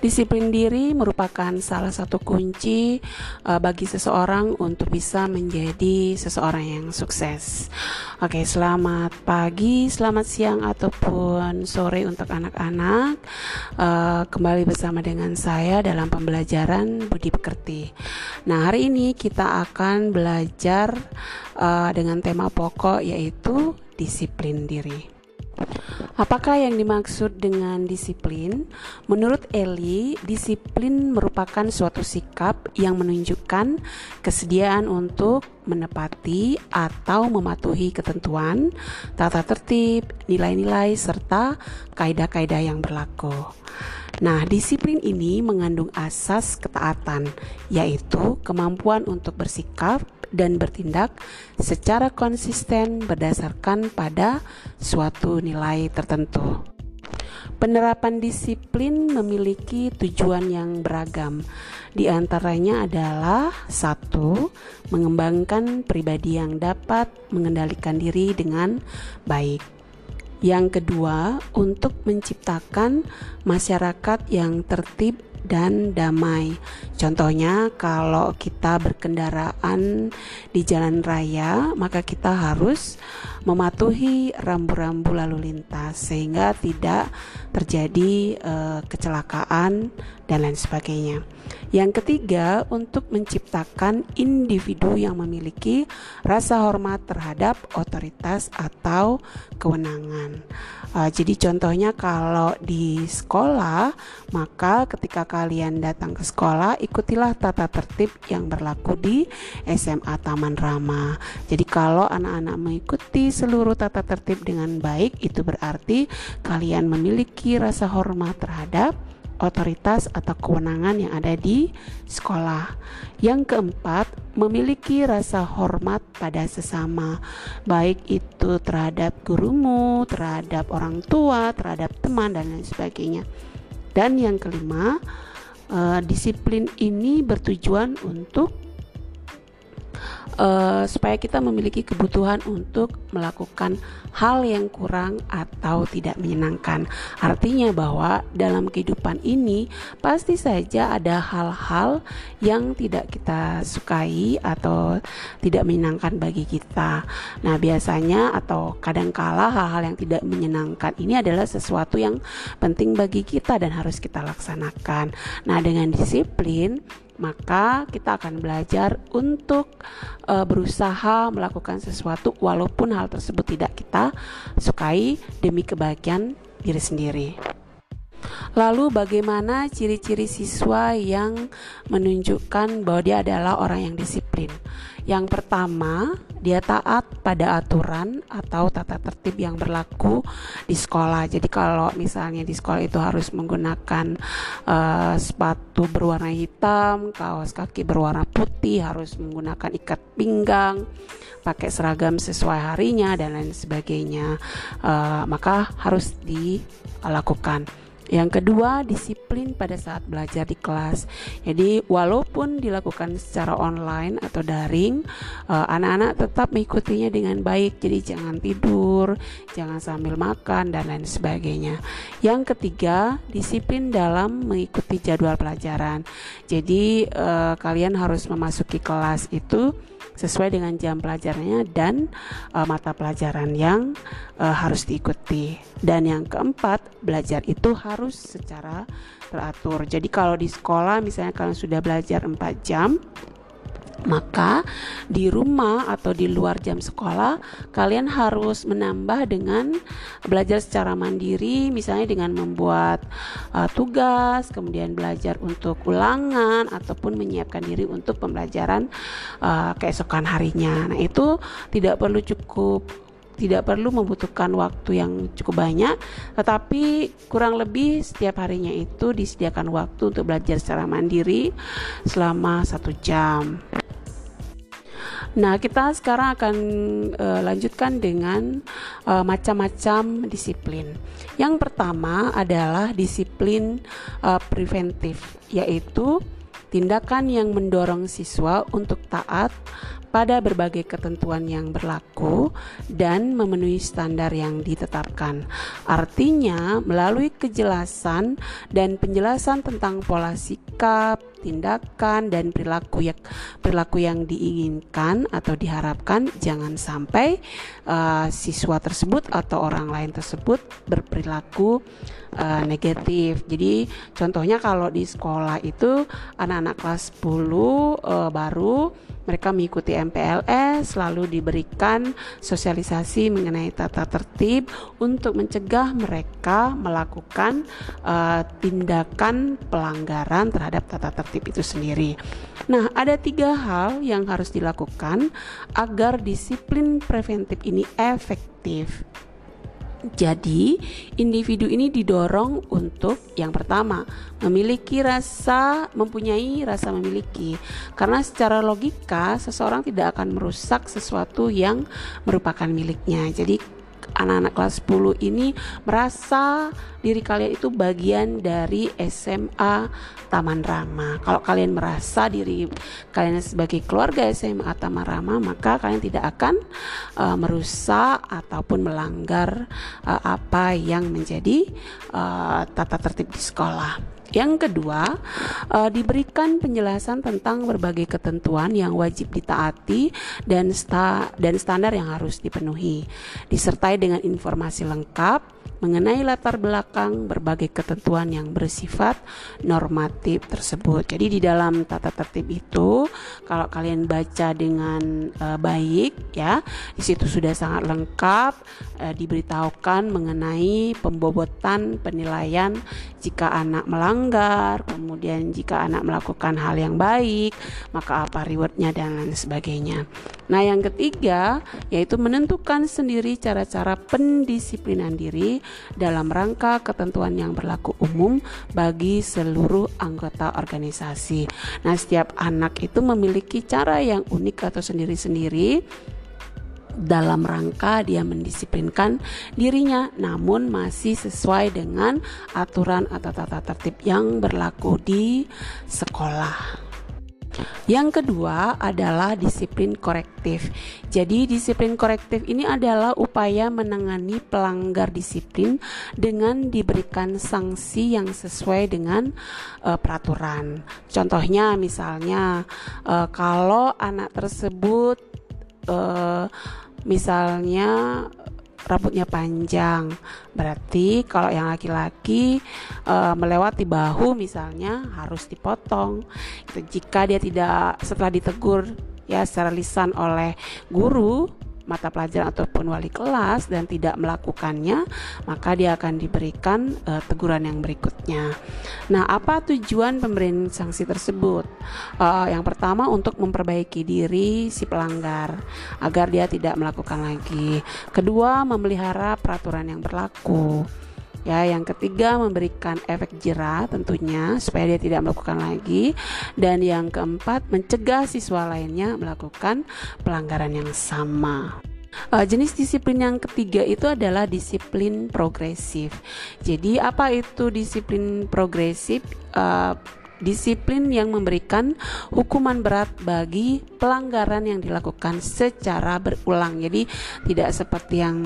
Disiplin diri merupakan salah satu kunci uh, bagi seseorang untuk bisa menjadi seseorang yang sukses. Oke, selamat pagi, selamat siang ataupun sore untuk anak-anak. Uh, kembali bersama dengan saya dalam pembelajaran budi pekerti. Nah, hari ini kita akan belajar uh, dengan tema pokok yaitu disiplin diri. Apakah yang dimaksud dengan disiplin? Menurut Eli, disiplin merupakan suatu sikap yang menunjukkan kesediaan untuk menepati atau mematuhi ketentuan, tata tertib, nilai-nilai, serta kaidah-kaidah yang berlaku. Nah, disiplin ini mengandung asas ketaatan, yaitu kemampuan untuk bersikap dan bertindak secara konsisten berdasarkan pada suatu nilai tertentu. Penerapan disiplin memiliki tujuan yang beragam. Di antaranya adalah satu, mengembangkan pribadi yang dapat mengendalikan diri dengan baik. Yang kedua, untuk menciptakan masyarakat yang tertib dan damai. Contohnya, kalau kita berkendaraan di jalan raya, maka kita harus mematuhi rambu-rambu lalu lintas sehingga tidak terjadi uh, kecelakaan dan lain sebagainya. Yang ketiga, untuk menciptakan individu yang memiliki rasa hormat terhadap otoritas atau kewenangan. Uh, jadi contohnya kalau di sekolah, maka ketika kalian datang ke sekolah, ikutilah tata tertib yang berlaku di SMA Taman Rama. Jadi kalau anak-anak mengikuti seluruh tata tertib dengan baik, itu berarti kalian memiliki rasa hormat terhadap otoritas atau kewenangan yang ada di sekolah. Yang keempat, memiliki rasa hormat pada sesama, baik itu terhadap gurumu, terhadap orang tua, terhadap teman, dan lain sebagainya. Dan yang kelima, eh, disiplin ini bertujuan untuk uh, supaya kita memiliki kebutuhan untuk melakukan hal yang kurang atau tidak menyenangkan. Artinya bahwa dalam kehidupan ini pasti saja ada hal-hal yang tidak kita sukai atau tidak menyenangkan bagi kita. Nah, biasanya atau kadangkala hal-hal yang tidak menyenangkan ini adalah sesuatu yang penting bagi kita dan harus kita laksanakan. Nah, dengan disiplin maka kita akan belajar untuk uh, berusaha melakukan sesuatu walaupun hal tersebut tidak kita sukai demi kebahagiaan diri sendiri. Lalu bagaimana ciri-ciri siswa yang menunjukkan bahwa dia adalah orang yang disiplin? Yang pertama, dia taat pada aturan atau tata tertib yang berlaku di sekolah. Jadi kalau misalnya di sekolah itu harus menggunakan uh, sepatu berwarna hitam, kaos kaki berwarna putih, harus menggunakan ikat pinggang, pakai seragam sesuai harinya dan lain sebagainya, uh, maka harus dilakukan. Yang kedua, disiplin pada saat belajar di kelas. Jadi, walaupun dilakukan secara online atau daring, eh, anak-anak tetap mengikutinya dengan baik. Jadi, jangan tidur, jangan sambil makan dan lain sebagainya. Yang ketiga, disiplin dalam mengikuti jadwal pelajaran. Jadi, uh, kalian harus memasuki kelas itu sesuai dengan jam pelajarannya dan uh, mata pelajaran yang uh, harus diikuti. Dan yang keempat, belajar itu harus secara teratur. Jadi kalau di sekolah misalnya kalian sudah belajar 4 jam, maka di rumah atau di luar jam sekolah kalian harus menambah dengan belajar secara mandiri misalnya dengan membuat uh, tugas kemudian belajar untuk ulangan ataupun menyiapkan diri untuk pembelajaran uh, keesokan harinya nah itu tidak perlu cukup tidak perlu membutuhkan waktu yang cukup banyak, tetapi kurang lebih setiap harinya itu disediakan waktu untuk belajar secara mandiri selama satu jam. Nah, kita sekarang akan uh, lanjutkan dengan uh, macam-macam disiplin. Yang pertama adalah disiplin uh, preventif, yaitu tindakan yang mendorong siswa untuk taat pada berbagai ketentuan yang berlaku dan memenuhi standar yang ditetapkan. Artinya, melalui kejelasan dan penjelasan tentang pola sikap, tindakan dan perilaku yang perilaku yang diinginkan atau diharapkan jangan sampai uh, siswa tersebut atau orang lain tersebut berperilaku uh, negatif. Jadi contohnya kalau di sekolah itu anak-anak kelas 10 uh, baru mereka mengikuti MPLS lalu diberikan sosialisasi mengenai tata tertib untuk mencegah mereka melakukan uh, tindakan pelanggaran terhadap tata tertib itu sendiri. Nah, ada tiga hal yang harus dilakukan agar disiplin preventif ini efektif. Jadi, individu ini didorong untuk yang pertama, memiliki rasa mempunyai rasa memiliki. Karena secara logika seseorang tidak akan merusak sesuatu yang merupakan miliknya. Jadi anak-anak kelas 10 ini merasa diri kalian itu bagian dari SMA Taman Rama. Kalau kalian merasa diri kalian sebagai keluarga SMA Taman Rama, maka kalian tidak akan uh, merusak ataupun melanggar uh, apa yang menjadi uh, tata tertib di sekolah. Yang kedua, uh, diberikan penjelasan tentang berbagai ketentuan yang wajib ditaati dan sta dan standar yang harus dipenuhi, disertai dengan informasi lengkap mengenai latar belakang berbagai ketentuan yang bersifat normatif tersebut. Jadi di dalam tata tertib itu kalau kalian baca dengan uh, baik ya, di situ sudah sangat lengkap uh, diberitahukan mengenai pembobotan penilaian jika anak melanggar, kemudian jika anak melakukan hal yang baik, maka apa rewardnya dan lain sebagainya. Nah, yang ketiga yaitu menentukan sendiri cara-cara pendisiplinan diri dalam rangka ketentuan yang berlaku umum bagi seluruh anggota organisasi. Nah, setiap anak itu memiliki cara yang unik atau sendiri-sendiri dalam rangka dia mendisiplinkan dirinya namun masih sesuai dengan aturan atau tata tertib yang berlaku di sekolah. Yang kedua adalah disiplin korektif. Jadi, disiplin korektif ini adalah upaya menangani pelanggar disiplin dengan diberikan sanksi yang sesuai dengan uh, peraturan. Contohnya, misalnya, uh, kalau anak tersebut, uh, misalnya, rambutnya panjang. Berarti kalau yang laki-laki e, melewati bahu misalnya harus dipotong. Jika dia tidak setelah ditegur ya secara lisan oleh guru mata pelajaran ataupun wali kelas dan tidak melakukannya, maka dia akan diberikan uh, teguran yang berikutnya. Nah, apa tujuan pemberian sanksi tersebut? Uh, yang pertama untuk memperbaiki diri si pelanggar agar dia tidak melakukan lagi. Kedua, memelihara peraturan yang berlaku. Ya, yang ketiga memberikan efek jerah tentunya supaya dia tidak melakukan lagi dan yang keempat mencegah siswa lainnya melakukan pelanggaran yang sama. Uh, jenis disiplin yang ketiga itu adalah disiplin progresif. Jadi apa itu disiplin progresif? Uh, disiplin yang memberikan hukuman berat bagi pelanggaran yang dilakukan secara berulang. Jadi tidak seperti yang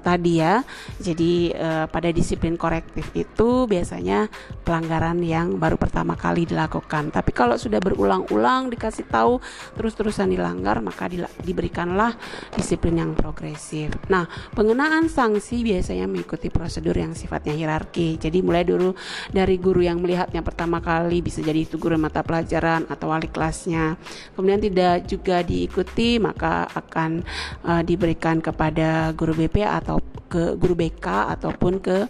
tadi ya. Jadi eh, pada disiplin korektif itu biasanya pelanggaran yang baru pertama kali dilakukan. Tapi kalau sudah berulang-ulang dikasih tahu terus-terusan dilanggar maka di, diberikanlah disiplin yang progresif. Nah, pengenaan sanksi biasanya mengikuti prosedur yang sifatnya hierarki. Jadi mulai dulu dari guru yang melihatnya pertama kali bisa jadi itu guru mata pelajaran atau wali kelasnya. Kemudian tidak juga diikuti maka akan uh, diberikan kepada guru BP atau ke guru BK ataupun ke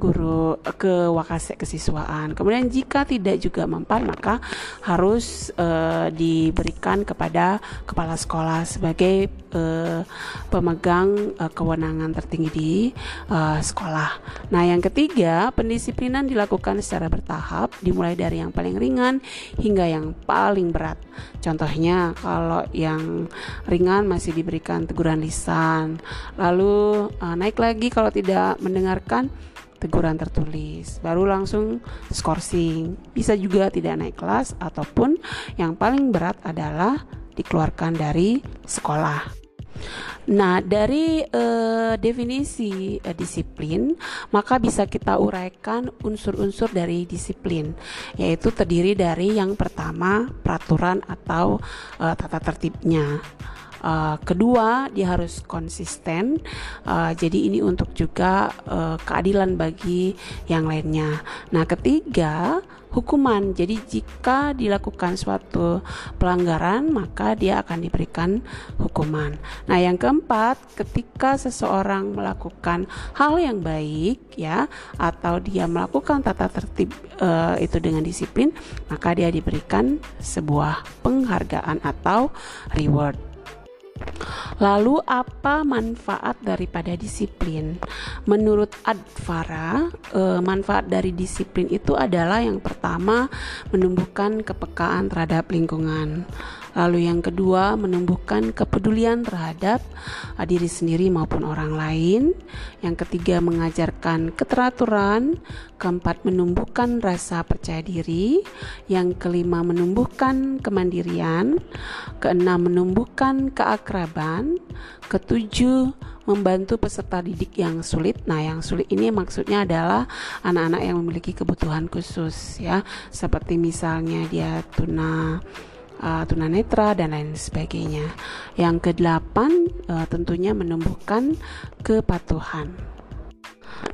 guru ke wakase kesiswaan. Kemudian jika tidak juga mempan maka harus uh, diberikan kepada kepala sekolah sebagai uh, pemegang uh, kewenangan tertinggi di uh, sekolah. Nah, yang ketiga, pendisiplinan dilakukan secara bertahap dimulai dari yang paling ringan hingga yang paling berat. Contohnya kalau yang ringan masih diberikan teguran lisan, lalu uh, naik lagi kalau tidak mendengarkan teguran tertulis, baru langsung skorsing. Bisa juga tidak naik kelas ataupun yang paling berat adalah dikeluarkan dari sekolah. Nah, dari uh, definisi uh, disiplin, maka bisa kita uraikan unsur-unsur dari disiplin, yaitu terdiri dari yang pertama peraturan atau uh, tata tertibnya. Uh, kedua, dia harus konsisten. Uh, jadi ini untuk juga uh, keadilan bagi yang lainnya. Nah, ketiga, hukuman. Jadi jika dilakukan suatu pelanggaran, maka dia akan diberikan hukuman. Nah, yang keempat, ketika seseorang melakukan hal yang baik ya atau dia melakukan tata tertib uh, itu dengan disiplin, maka dia diberikan sebuah penghargaan atau reward. Lalu apa manfaat daripada disiplin? Menurut Advara, eh, manfaat dari disiplin itu adalah yang pertama menumbuhkan kepekaan terhadap lingkungan. Lalu yang kedua, menumbuhkan kepedulian terhadap uh, diri sendiri maupun orang lain. Yang ketiga, mengajarkan keteraturan. Keempat, menumbuhkan rasa percaya diri. Yang kelima, menumbuhkan kemandirian. Keenam, menumbuhkan keakraban. Ketujuh, membantu peserta didik yang sulit. Nah, yang sulit ini maksudnya adalah anak-anak yang memiliki kebutuhan khusus ya, seperti misalnya dia tuna uh, tunanetra dan lain sebagainya. Yang kedelapan uh, tentunya menumbuhkan kepatuhan.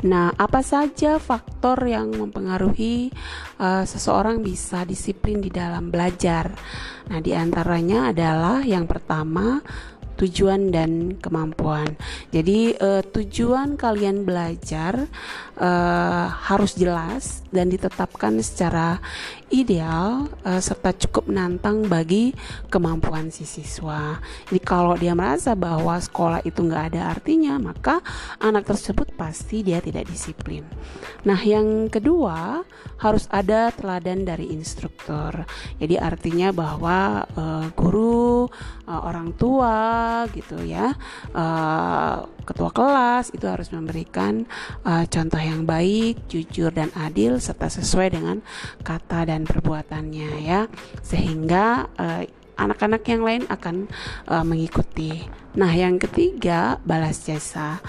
Nah, apa saja faktor yang mempengaruhi uh, seseorang bisa disiplin di dalam belajar? Nah, di antaranya adalah yang pertama tujuan dan kemampuan. Jadi uh, tujuan kalian belajar uh, harus jelas dan ditetapkan secara ideal uh, serta cukup menantang bagi kemampuan si siswa. Jadi kalau dia merasa bahwa sekolah itu nggak ada artinya, maka anak tersebut pasti dia tidak disiplin. Nah, yang kedua harus ada teladan dari instruktur. Jadi artinya bahwa uh, guru, uh, orang tua, gitu ya, uh, ketua kelas itu harus memberikan uh, contoh yang baik, jujur dan adil serta sesuai dengan kata dan perbuatannya ya, sehingga uh, anak-anak yang lain akan uh, mengikuti. Nah, yang ketiga balas jasa.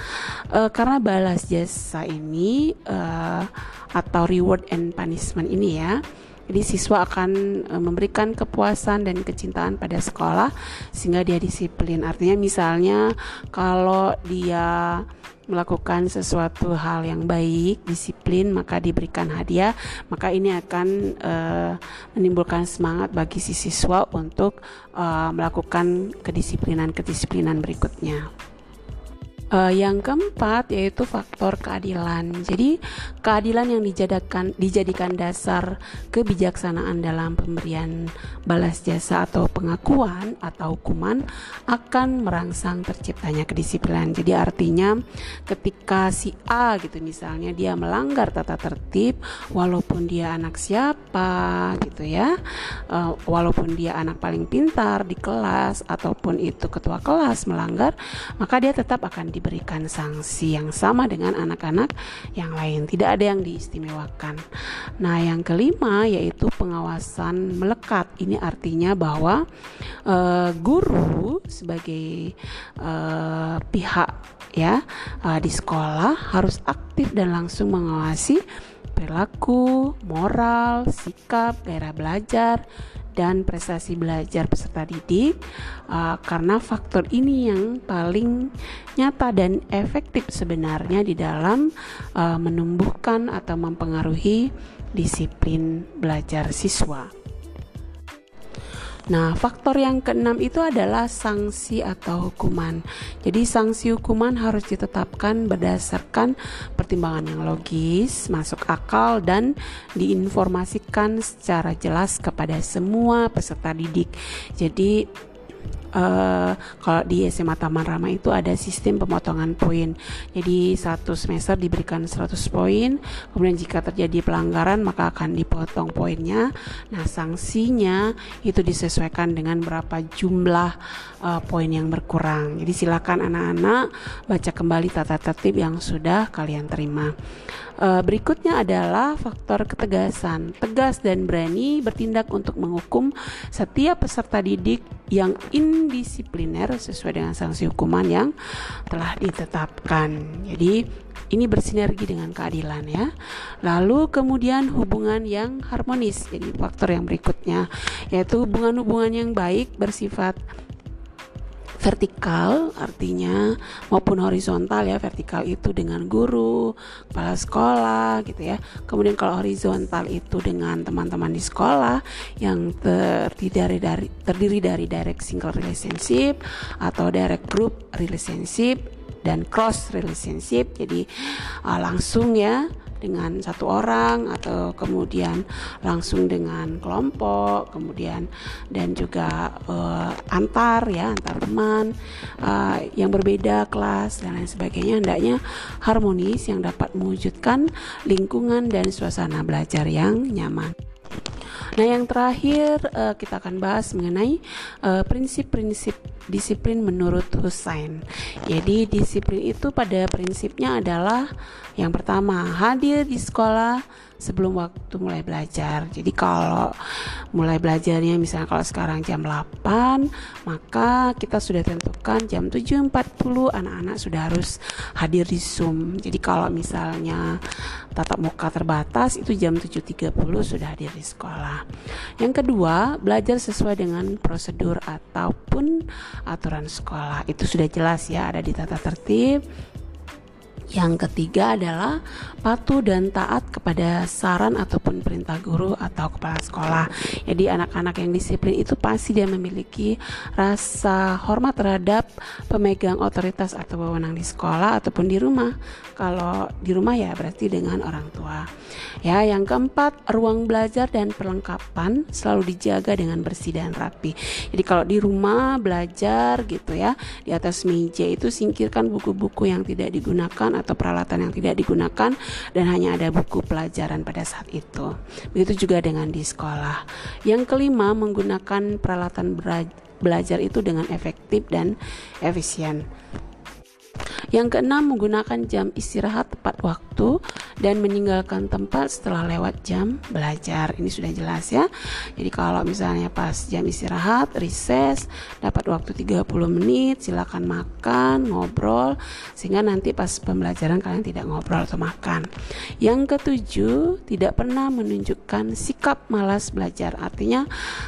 Uh, karena balas jasa ini uh, atau reward and punishment ini ya. Jadi siswa akan uh, memberikan kepuasan dan kecintaan pada sekolah sehingga dia disiplin. Artinya misalnya kalau dia melakukan sesuatu hal yang baik, disiplin, maka diberikan hadiah, maka ini akan uh, menimbulkan semangat bagi si siswa untuk uh, melakukan kedisiplinan-kedisiplinan berikutnya. Uh, yang keempat yaitu faktor keadilan. Jadi keadilan yang dijadikan dijadikan dasar kebijaksanaan dalam pemberian balas jasa atau pengakuan atau hukuman akan merangsang terciptanya kedisiplinan. Jadi artinya ketika si A gitu misalnya dia melanggar tata tertib walaupun dia anak siapa gitu ya. Uh, walaupun dia anak paling pintar di kelas ataupun itu ketua kelas melanggar, maka dia tetap akan diberikan sanksi yang sama dengan anak-anak yang lain. Tidak ada yang diistimewakan. Nah, yang kelima yaitu pengawasan melekat. Ini artinya bahwa uh, guru sebagai uh, pihak ya uh, di sekolah harus aktif dan langsung mengawasi perilaku, moral, sikap, gairah belajar, dan prestasi belajar peserta didik uh, karena faktor ini yang paling nyata dan efektif sebenarnya di dalam uh, menumbuhkan atau mempengaruhi disiplin belajar siswa. Nah, faktor yang keenam itu adalah sanksi atau hukuman. Jadi, sanksi hukuman harus ditetapkan berdasarkan pertimbangan yang logis, masuk akal, dan diinformasikan secara jelas kepada semua peserta didik. Jadi, uh, kalau di SMA Taman Rama itu ada sistem pemotongan poin. Jadi satu semester diberikan 100 poin, kemudian jika terjadi pelanggaran maka akan dipotong poinnya. Nah, sanksinya itu disesuaikan dengan berapa jumlah uh, poin yang berkurang. Jadi silakan anak-anak baca kembali tata tertib yang sudah kalian terima. Uh, berikutnya adalah faktor ketegasan. Tegas dan berani bertindak untuk menghukum setiap peserta didik yang indisipliner sesuai dengan sanksi hukuman yang telah ditetapkan. Jadi ini bersinergi dengan keadilan ya. Lalu kemudian hubungan yang harmonis. Jadi faktor yang berikutnya yaitu hubungan-hubungan yang baik bersifat vertikal artinya maupun horizontal ya vertikal itu dengan guru kepala sekolah gitu ya. Kemudian kalau horizontal itu dengan teman-teman di sekolah yang terdiri dari terdiri dari direct single relationship atau direct group relationship dan cross relationship. Jadi uh, langsung ya dengan satu orang atau kemudian langsung dengan kelompok kemudian dan juga uh, antar ya antar teman uh, yang berbeda kelas dan lain sebagainya hendaknya harmonis yang dapat mewujudkan lingkungan dan suasana belajar yang nyaman. Nah, yang terakhir uh, kita akan bahas mengenai prinsip-prinsip uh, disiplin menurut Hussein. Jadi, disiplin itu pada prinsipnya adalah yang pertama, hadir di sekolah sebelum waktu mulai belajar. Jadi kalau mulai belajarnya misalnya kalau sekarang jam 8, maka kita sudah tentukan jam 7.40 anak-anak sudah harus hadir di Zoom. Jadi kalau misalnya tatap muka terbatas itu jam 7.30 sudah hadir di sekolah. Yang kedua, belajar sesuai dengan prosedur ataupun aturan sekolah. Itu sudah jelas ya ada di tata tertib yang ketiga adalah patuh dan taat kepada saran ataupun perintah guru atau kepala sekolah. Jadi anak-anak yang disiplin itu pasti dia memiliki rasa hormat terhadap pemegang otoritas atau wewenang di sekolah ataupun di rumah. Kalau di rumah ya berarti dengan orang tua. Ya, yang keempat, ruang belajar dan perlengkapan selalu dijaga dengan bersih dan rapi. Jadi kalau di rumah belajar gitu ya, di atas meja itu singkirkan buku-buku yang tidak digunakan atau peralatan yang tidak digunakan dan hanya ada buku pelajaran pada saat itu. Begitu juga dengan di sekolah. Yang kelima, menggunakan peralatan belajar itu dengan efektif dan efisien. Yang keenam, menggunakan jam istirahat tepat waktu dan meninggalkan tempat setelah lewat jam belajar. Ini sudah jelas ya. Jadi kalau misalnya pas jam istirahat, recess, dapat waktu 30 menit, silakan makan, ngobrol sehingga nanti pas pembelajaran kalian tidak ngobrol atau makan. Yang ketujuh, tidak pernah menunjukkan sikap malas belajar. Artinya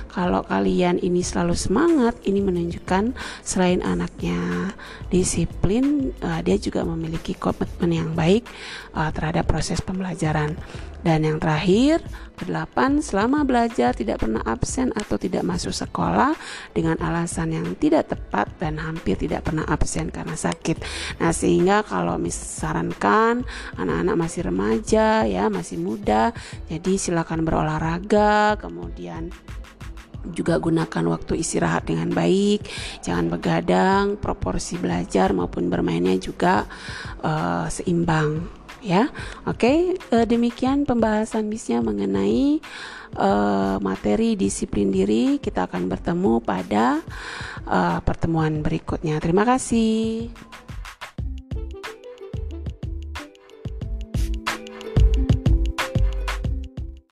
kalau kalian ini selalu semangat, ini menunjukkan selain anaknya disiplin uh, dia juga memiliki komitmen yang baik uh, terhadap proses pembelajaran. Dan yang terakhir, kedelapan, selama belajar tidak pernah absen atau tidak masuk sekolah dengan alasan yang tidak tepat dan hampir tidak pernah absen karena sakit. Nah, sehingga kalau misalkan anak-anak masih remaja ya, masih muda, jadi silakan berolahraga, kemudian juga gunakan waktu istirahat dengan baik, jangan begadang, proporsi belajar maupun bermainnya juga uh, seimbang ya. Oke, uh, demikian pembahasan bisnya mengenai uh, materi disiplin diri. Kita akan bertemu pada uh, pertemuan berikutnya. Terima kasih.